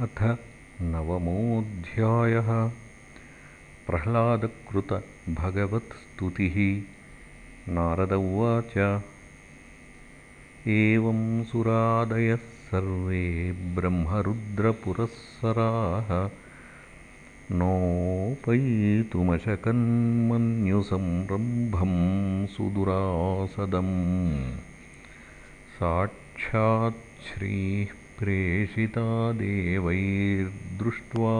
अथ नवमोऽध्यायः। प्रह्लादकृतभगवत्स्तुतिः। नारद उवाच एवं सुरादयः सर्वे ब्रह्मरुद्रपुरःसराः। नोपैतुमशकन्मन्युसंरम्भं सुदुरासदम्। साक्षाच्छ्रीः प्रेषिता देवैर्दृष्ट्वा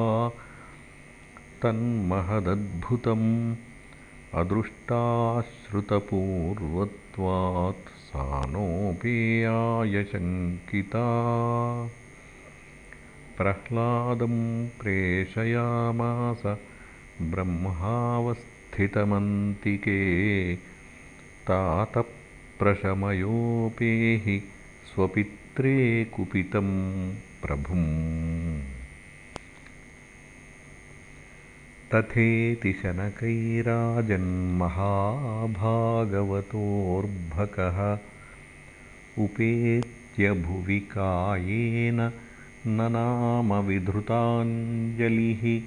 तन्महदद्भुतम् अदृष्टाश्रुतपूर्वत्वात् सा नोपेयायशङ्किता प्रह्लादं प्रेषयामास ब्रह्मावस्थितमन्तिके तातप्रशमयोपेहि स्वपित्रे कुपितं प्रभुम्। तथेति शनकैराजन्महाभागवतोऽर्भकः उपेत्यभुवि कायेन ननामविधृताञ्जलिः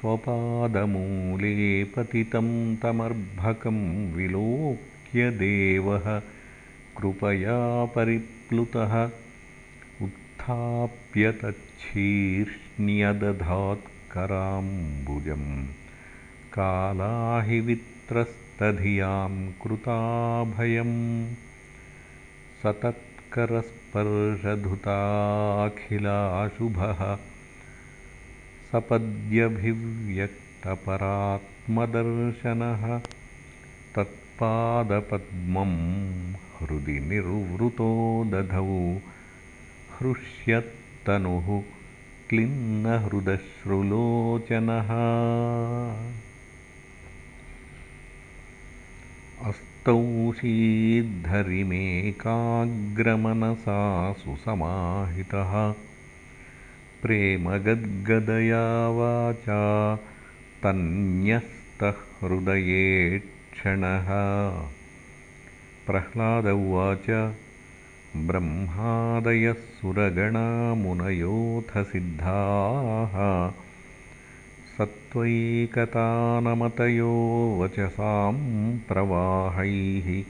स्वपादमूले पतितं तमर्भकं विलोक्य देवः कृपया परिप्लुतः उत्थाप्य तच्छीर्ष्ण्यदधात्कराम्बुजं कालाहि वित्रस्तधियां कृताभयम्। स तत्करस्पर्शधुताखिलाशुभः सपद्यभिव्यक्तपरात्मदर्शनः तत्पादपद्मं हृदि निर्वृतो दधौ। हृष्यत्तनुः क्लिन्नहृदश्रुलोचनः स्तौषीद्धरिमेकाग्रमनसा सुसमाहितः। प्रेमगद्गदया वाचा तन्न्यस्तहृदयेक्षणः प्रह्लाद उवाच ब्रह्मादयः सुरगणामुनयोऽथ सिद्धाः सत्त्वैकतानमतयो वचसां प्रवाहैः।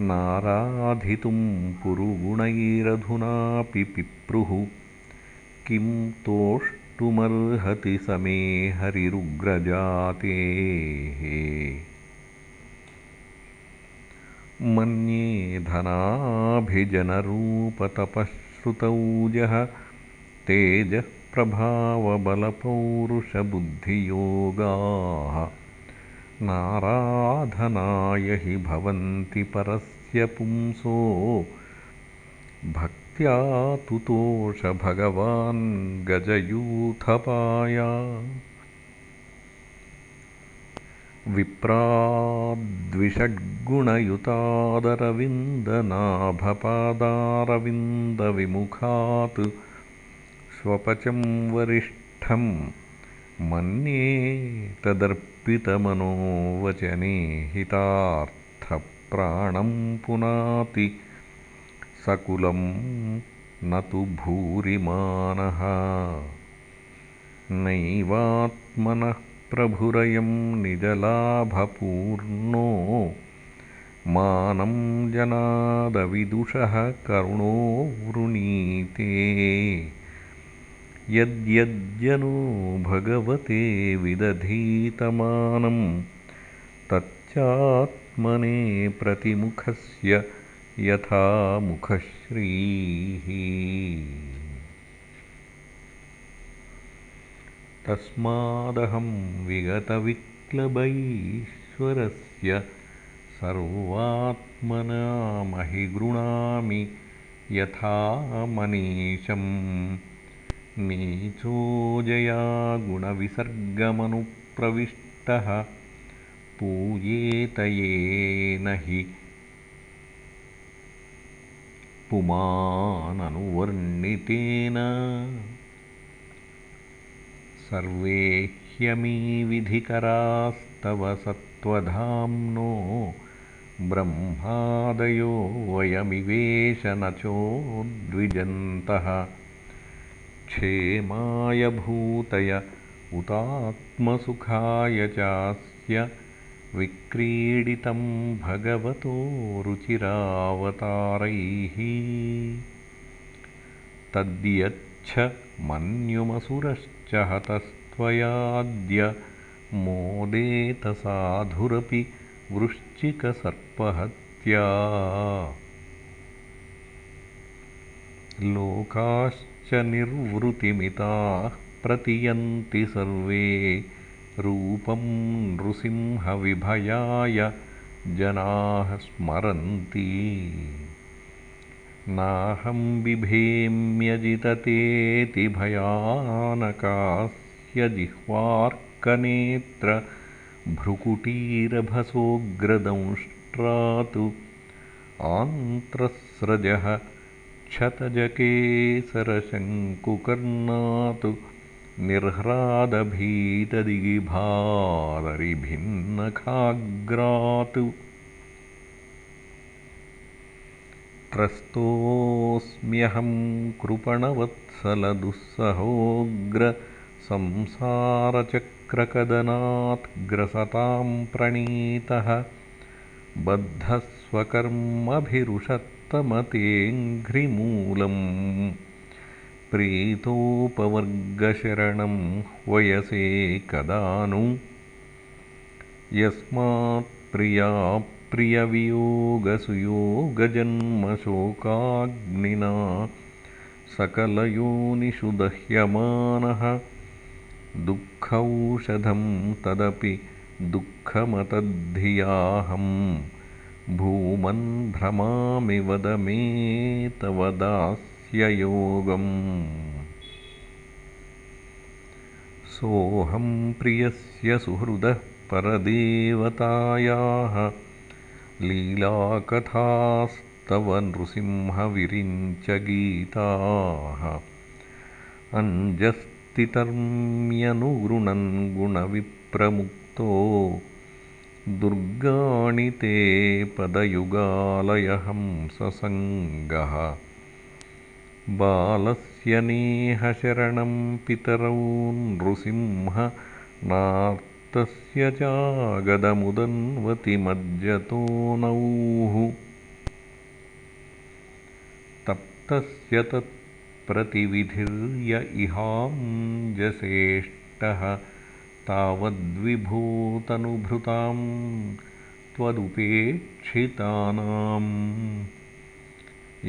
नाराधितुं पुरुगुणैरधुनापि पिप्रुः। किं तोष्टुमर्हति स मे हरिरुग्रजातेः मन्ये धनाभिजनरूपतपःश्रुतौजः तेजःप्रभावबलपौरुषबुद्धियोगाः नाराधनाय हि भवन्ति परस्य पुंसो भक्त्या तुतोष भगवान् गजयूथपाया विप्राद्विषड्गुणयुतादरविन्दनाभपादारविन्दविमुखात् स्वपचं वरिष्ठं मन्ये तदर्पितमनोवचने हितार्थप्राणं पुनाति सकुलं न तु भूरिमानः नैवात्मनः प्रभुरयं निजलाभपूर्णो। मानं जनादविदुषः करुणो वृणीते। यद्यज्जनो भगवते विदधीतमानं तच्चात्मने प्रतिमुखस्य यथा मुखश्रीः तस्मादहं विगतविक्लबैश्वरस्य सर्वात्मनामहि गृणामि यथा मनीषम् नीचोजयागुणविसर्गमनुप्रविष्टः पूयेत येन हि पुमाननुवर्णितेन सर्वे ह्यमीविधिकरास्तव सत्त्वधाम्नो ब्रह्मादयो वयमिवेश न चोद्विजन्तः क्षेमाय भूतय उतात्मसुखाय चास्य विक्रीडितं भगवतो रुचिरावतारैः। तद्यच्छ मन्युमसुरश्च हतस्त्वयाद्य मोदेतसाधुरपि वृश्चिकसर्पहत्या। लोकाश्च निर्वृतिमिताः प्रतीयन्ति सर्वे। रूपं नृसिंहविभयाय जनाः स्मरन्ति नाहं बिभेम्यजिततेति भयानकास्य जिह्वार्कनेत्र भ्रुकुटीरभसोऽग्रदंष्ट्रातु आन्त्रस्रजः क्षतजकेसरशङ्कुकर्णातु निर्ह्रादभीतदिगिभादरिभिन्नखाग्रातु त्रस्तोऽस्म्यहं कृपणवत्सलदुःसहोग्रसंसारचक्रकदनात्ग्रसतां प्रणीतः बद्धस्वकर्मभिरुषत्तमतेऽङ्घ्रिमूलम् प्रीतोपवर्गशरणं वयसे कदा नु यस्मात्प्रियवियोगसुयोगजन्मशोकाग्निना सकलयोनिषु दह्यमानः दुःखौषधं तदपि दुःखमतद्धियाहं। भूमन् भ्रमामि वद मे तव दास्ययोगम्। सोऽहं प्रियस्य सुहृदः परदेवतायाः लीलाकथास्तव नृसिंहविरिञ्चगीताः। अञ्जस्तितर्म्यनुगृणन् गुणविप्रमुक्तो दुर्गाणि ते पदयुगालयहंससङ्गः। बालस्य नेहशरणं पितरौ नृसिंह नार्तस्य चागदमुदन्वति मज्जतोनौः तप्तस्य तत्प्रतिविधिर्य इहाञ्जसेष्टः तावद्विभूतनुभृतां त्वदुपेक्षितानाम्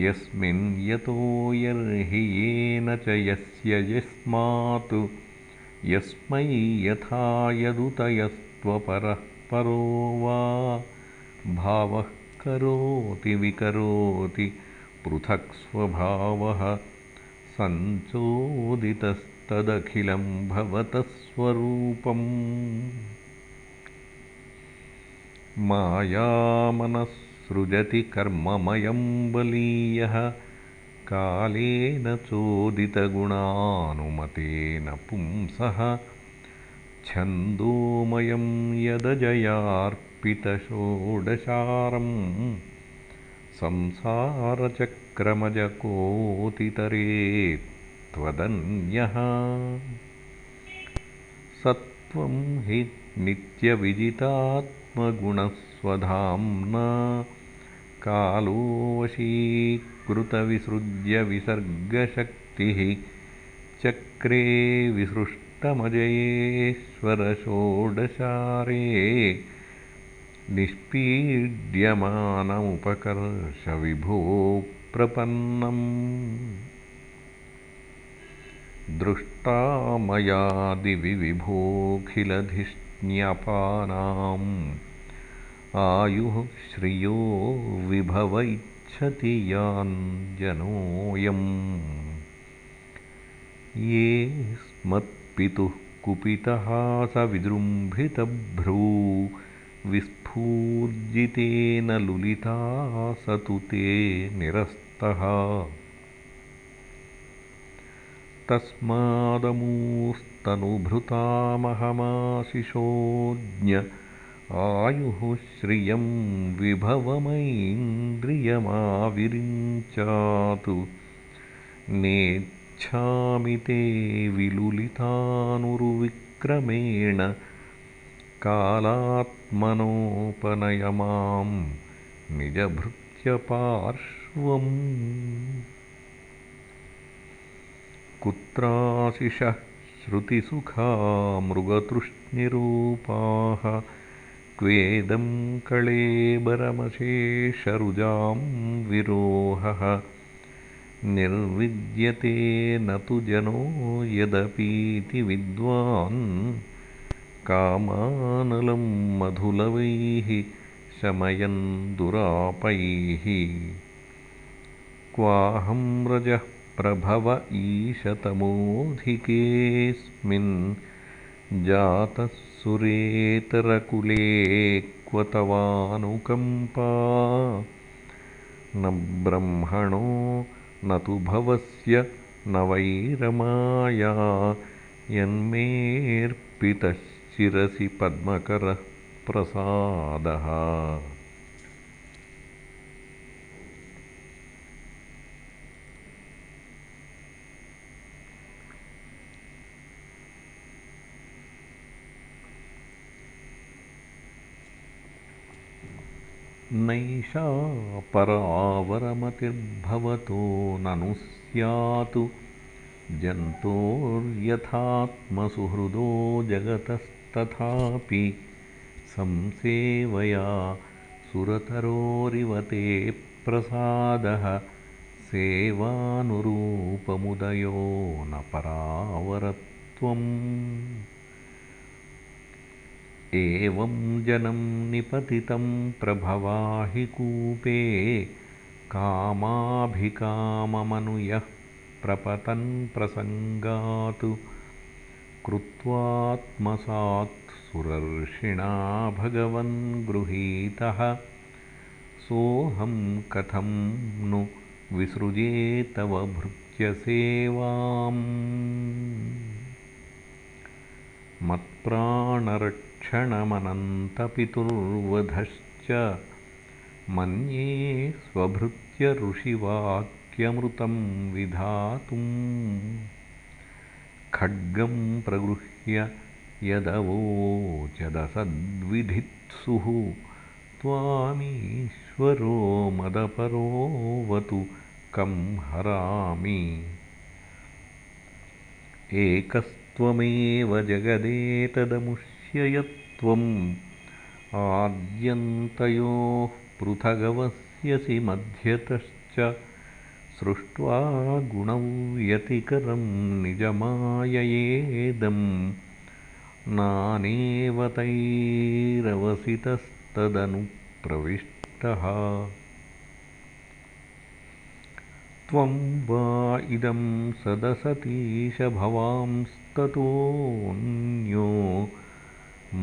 यस्मिन् यतो यर्हि येन च यस्य यस्मात् यस्मै यथा यदुतयस्त्वपरः परो वा। भावः करोति विकरोति पृथक् स्वभावः। सञ्चोदितस्तदखिलं भवतः स्वरूपम्। मायामनःसृजति कर्ममयं बलीयः कालेन चोदितगुणानुमतेन पुंसः छन्दोमयं यदजयार्पितषोडशारं संसारचक्रमजकोतितरे त्वदन्यः। सत्त्वं हि नित्यविजितात्मगुणस्वधाम्ना कालोऽवशीकृतविसृज्यविसर्गशक्तिः चक्रे विसृष्टमजयेश्वरषोडशारे निष्पीड्यमानमुपकर्ष विभो प्रपन्नम्। दृष्टा मयादिविविभोऽखिलधिष्ण्यपानाम् आयुः श्रियो विभव इच्छति याञ्जनोऽयम् ये स्मत्पितुः कुपितहासविजृम्भितभ्रू विस्फूर्जितेन लुलिता स तु ते निरस्तः। तस्मादमूस्तनुभृतामहमाशिषोऽज्ञ आयुः श्रियं विभवमैन्द्रियमाविरिञ्चातु। नेच्छति गच्छामि ते विलुलितानुरुविक्रमेण कालात्मनोपनय मां निजभृत्यपार्श्वम्। कुत्राशिषः श्रुतिसुखा मृगतृष्णिरूपाः क्वेदं कळेबरमशेषरुजां विरोहः। निर्विद्यते न तु जनो यदपीति विद्वान्। कामानलं मधुलवैः शमयन् दुरापैः। क्वाहं रजः प्रभव ईशतमोऽधिकेऽस्मिन्। जातः सुरेतरकुले क्व तवानुकम्पा न ब्रह्मणो न तु भवस्य न वैरमाया। यन्मेऽर्पितश्चिरसि पद्मकरः प्रसादः नैषा परावरमतिर्भवतो ननु स्यात्। जन्तोर्यथात्मसुहृदो जगतस्तथापि संसेवया सुरतरोरिव ते प्रसादः। सेवानुरूपमुदयो न परावरत्वम् एवं जनं निपतितं प्रभवाहि कूपे कामाभिकाममनुयः प्रपतन् प्रसङ्गात् कृत्वात्मसात् सुरर्षिणा भगवन् गृहीतः सोऽहं कथं नु विसृजे तव भृत्यसेवाम् मत्प्राणरक्षणमनन्तपितुर्वधश्च मन्ये स्वभृत्यऋषिवाक्यमृतं विधातुम्। खड्गं प्रगृह्य यदवोचदसद्विधित्सुः त्वामीश्वरो मदपरोऽवतु कं हरामि एकस्त्वमेव जगदेतदमुष्ययत्वम् आद्यन्तयोः पृथगवस्यसि मध्यतश्च सृष्ट्वा गुणव्यतिकरं निजमाययेदं नानेवतैरवसितस्तदनुप्रविष्टः त्वं वा इदं सदसतीशभवांस्ततोऽन्यो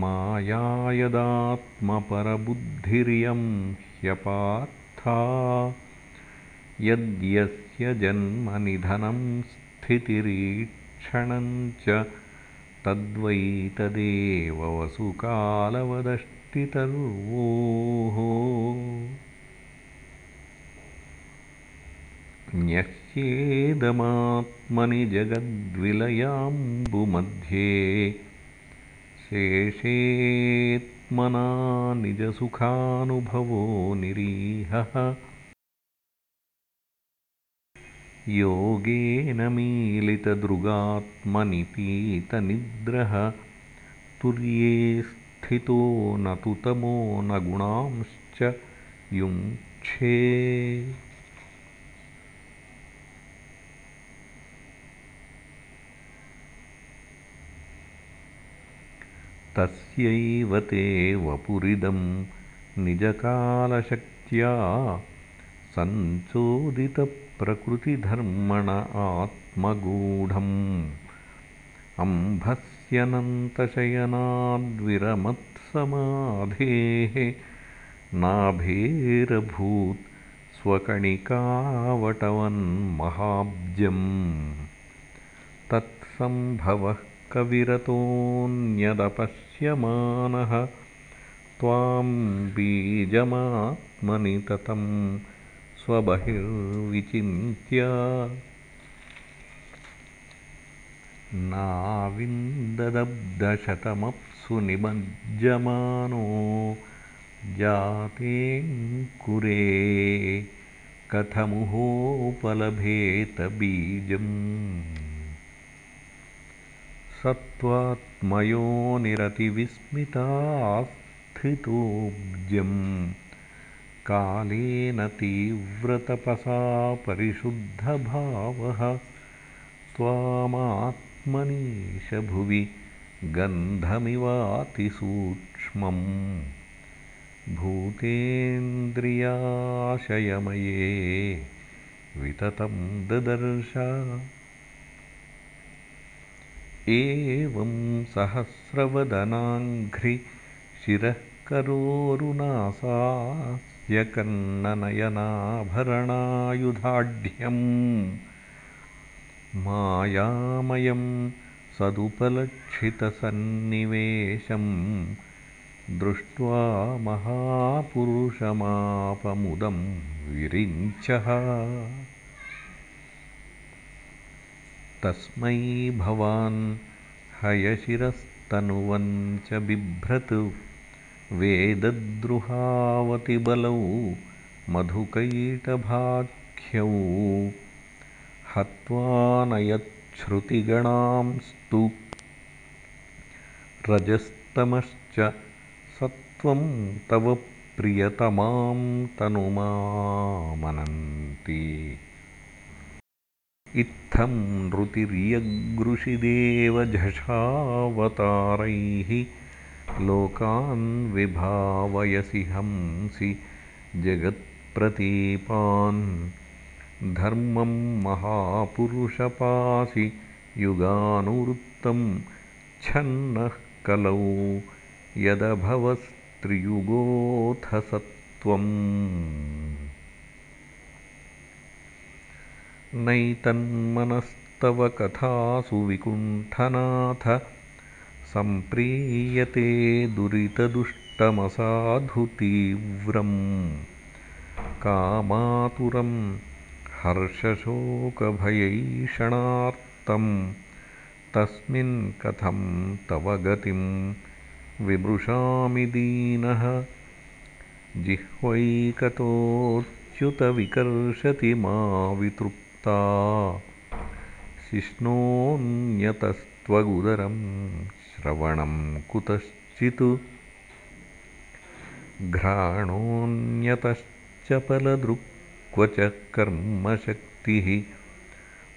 मायायदात्मपरबुद्धिरियं ह्यपार्था यद्यस्य जन्मनिधनं स्थितिरीक्षणं च तद्वैतदेव वसुकालवदष्टितर्वोः न्यह्येदमात्मनि जगद्विलयाम्बुमध्ये शेषेत्मना निजसुखानुभवो निरीहः। योगेन मीलितदृगात्मनिपीतनिद्रः तुर्ये स्थितो न तु तमो न गुणांश्च युङ्क्षे तस्यैव ते वपुरिदं निजकालशक्त्या सञ्चोदितप्रकृतिधर्मण आत्मगूढम्। अम्भस्यनन्तशयनाद्विरमत्समाधेः नाभेरभूत् स्वकणिकावटवन्महाब्जम् तत्सम्भवः कविरतोऽन्यदपश्यमानः त्वां बीजमात्मनि ततं स्वबहिर्विचिन्त्य ददब्दशतमप्सु निमज्जमानो जातेऽङ्कुरे कथमुहोपलभेत बीजम् सत्त्वात्मयोनिरतिविस्मितास्थितोऽब्जम् कालेन तीव्रतपसा परिशुद्धभावः त्वामात्मनीश भुवि गन्धमिवातिसूक्ष्मम्। भूतेन्द्रियाशयमये विततं ददर्श एवं सहस्रवदनाङ्घ्रिशिरःकरोरुनासास्य कन्ननयनाभरणायुधाढ्यम्। मायामयं सदुपलक्षितसन्निवेशम् दृष्ट्वा महापुरुषमापमुदं विरिञ्चः तस्मै भवान् हयशिरस्तनुवं च बिभ्रत्। वेदद्रुहावतिबलौ मधुकैटभाख्यौ। हत्वानयच्छ्रुतिगणांस्तु रजस्तमश्च सत्त्वं तव प्रियतमां तनुमामनन्ति इत्थं नृतिर्यगृषिदेवझषावतारैः लोकान् विभावयसि हंसि जगत्प्रतीपान्। धर्मं महापुरुषपासि युगानुवृत्तं छन्नः कलौ यदभवस्त्रियुगोऽथ सत्त्वम् नैतन्मनस्तव कथासु विकुण्ठनाथ सम्प्रीयते दुरितदुष्टमसाधुतीव्रम्। कामातुरं हर्षशोकभयैषणार्तं तस्मिन् कथं तव गतिं विमृशामि दीनः। जिह्वैकतोऽच्युतविकर्षति मा वितृप्ता शिष्णोऽन्यतस्त्वगुदरं श्रवणं कुतश्चित् घ्राणोऽन्यतश्चपलदृक् च कर्मशक्तिः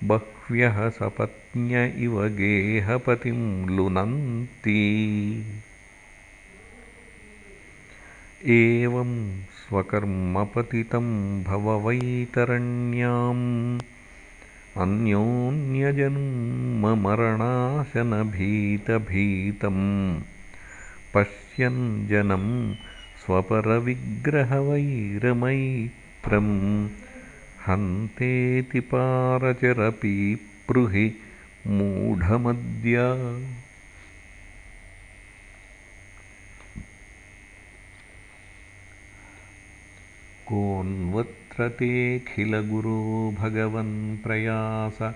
बह्व्यः सपत्न्य इव गेहपतिं लुनन्ति। एवं स्वकर्मपतितं भववैतरण्याम् अन्योन्यजन्ममरणाशनभीतभीतं पश्यन् जनं स्वपरविग्रहवैरमैत्रं हन्तेति पारचरपीप्रुहि मूढमद्य तेऽखिलगुरो भगवन्प्रयास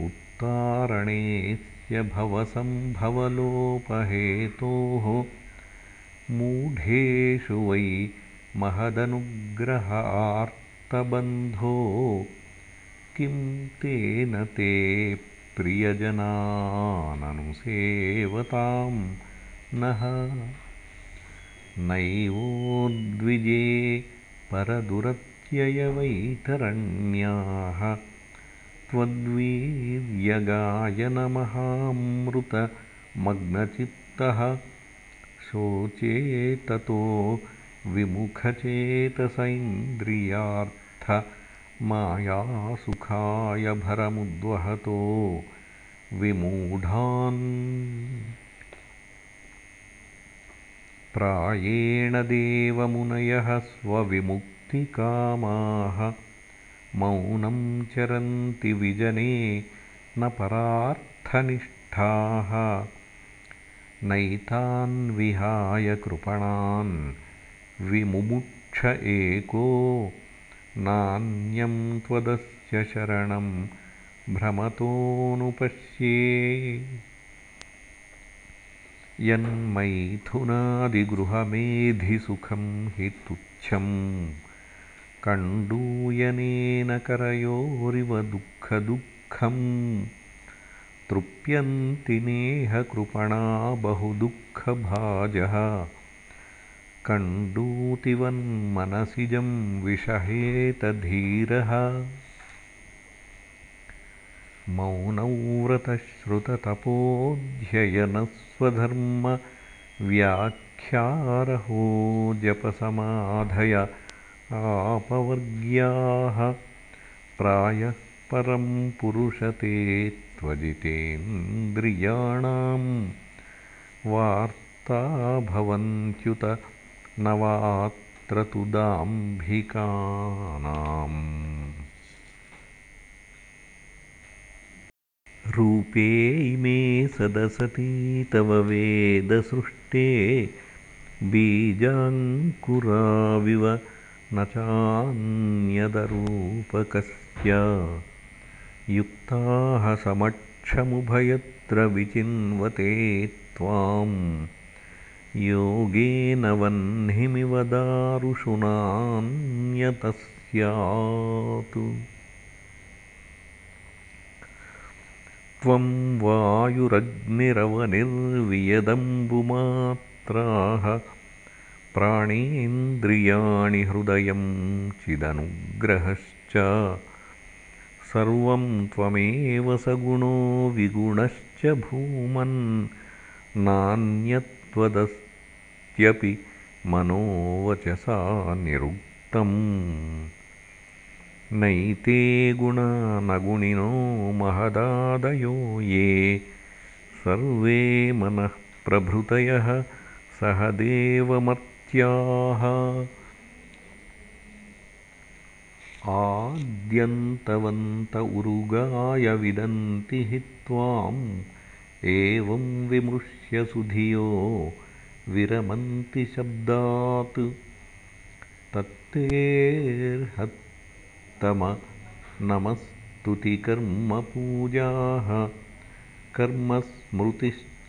उत्तारणेऽस्य भवसम्भवलोपहेतोः मूढेषु वै महदनुग्रहार्तबन्धो किं तेन ते प्रियजनाननुसेवतां नः? नैवोद्विजे परदुरत्ययवैतरण्याः त्वद्वीर्यगायनमहामृतमग्नचित्तः शोचे ततो विमुखचेतस इन्द्रियार्थमायासुखाय भरमुद्वहतो विमूढान्। प्रायेण देवमुनयः स्वविमुक्तिकामाः मौनं चरन्ति विजने न परार्थनिष्ठाः। नैतान् विहाय कृपणान् विमुमुक्ष एको। नान्यं त्वदस्य शरणं भ्रमतोऽनुपश्ये। यन्मैथुनादिगृहमेधिसुखं हि तुच्छं कण्डूयनेन करयोरिव दुःखदुःखम् तृप्यन्ति नेहकृपणा बहुदुःखभाजः कण्डूतिवन्मनसिजं विषहेतधीरः मौनव्रतश्रुततपोऽध्ययनस्वधर्मव्याख्यारहो जपसमाधय आपवर्ग्याः प्रायः परं पुरुषते त्वजितेन्द्रियाणां वार्ता भवन्त्युत न तु दाम्भिकानाम् रूपे इमे सदसती तव वेदसृष्टे बीजाङ्कुराविव चान्यदरूपकस्य युक्ताः समक्षमुभयत्र विचिन्वते त्वां योगेन वह्निमिव दारुषुणान्यतस्यात् त्वं वायुरग्निरवनिर्वियदम्बुमात्राः प्राणेन्द्रियाणि हृदयं चिदनुग्रहश्च सर्वं त्वमेव सगुणो विगुणश्च भूमन् नान्यत्वदस्त्यपि मनोवचसा निरुक्तम्। नैते गुणानगुणिनो महदादयो ये सर्वे मनःप्रभृतयः सह देवमर्त्याः आद्यन्तवन्त उरुगाय विदन्ति हि त्वाम् एवं विमृश्य सुधियो विरमन्ति शब्दात्। तत्तेर्हत् नमस्तुतिकर्मपूजाः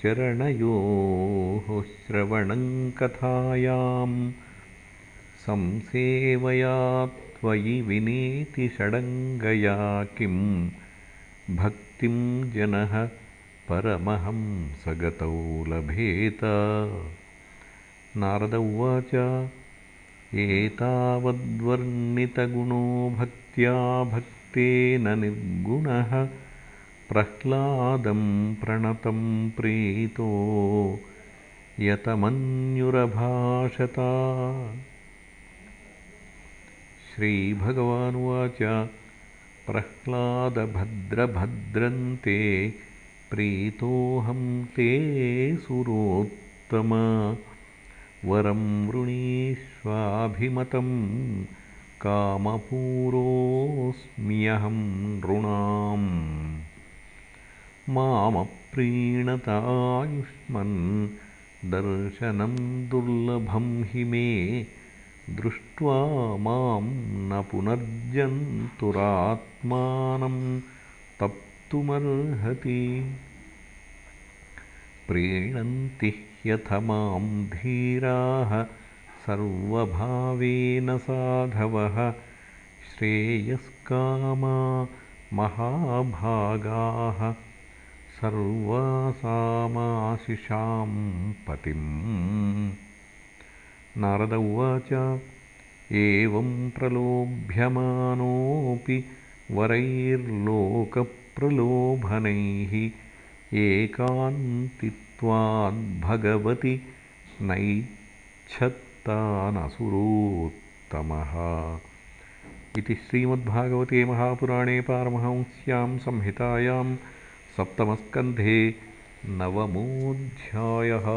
कर्मस्मृतिश्चरणयोः श्रवणं कथायां संसेवया त्वयि विनेति षडङ्गया किं भक्तिं जनः परमहं सगतौ लभेत। नारद उवाच एतावद्वर्णितगुणो भक्त्या भक्तेन निर्गुणः प्रह्लादं प्रणतं प्रीतो यतमन्युरभाषता। श्रीभगवानुवाच प्रह्लादभद्रभद्रन्ते प्रीतोऽहं ते सुरोत्तम। वरं वृणीष्वाभिमतं कामपूरोऽस्म्यहं नृणाम् मामप्रीणतायुष्मन् दर्शनं दुर्लभं हि मे दृष्ट्वा मां न पुनर्जन्तुरात्मानं तप्तुमर्हति। प्रीणन्ति ह्यथ मां धीराः सर्वभावेन साधवः श्रेयस्कामा महाभागाः सर्वासामाशिषां पतिम्। नारद उवाच एवं प्रलोभ्यमानोऽपि वरैर्लोकप्रलोभनैः एकान्तित्वाद्भगवति नैच्छत्तानसुरोत्तमः। इति श्रीमद्भागवते महापुराणे पारमहंस्यां संहितायां सप्तमस्कन्धे नवमोऽध्यायः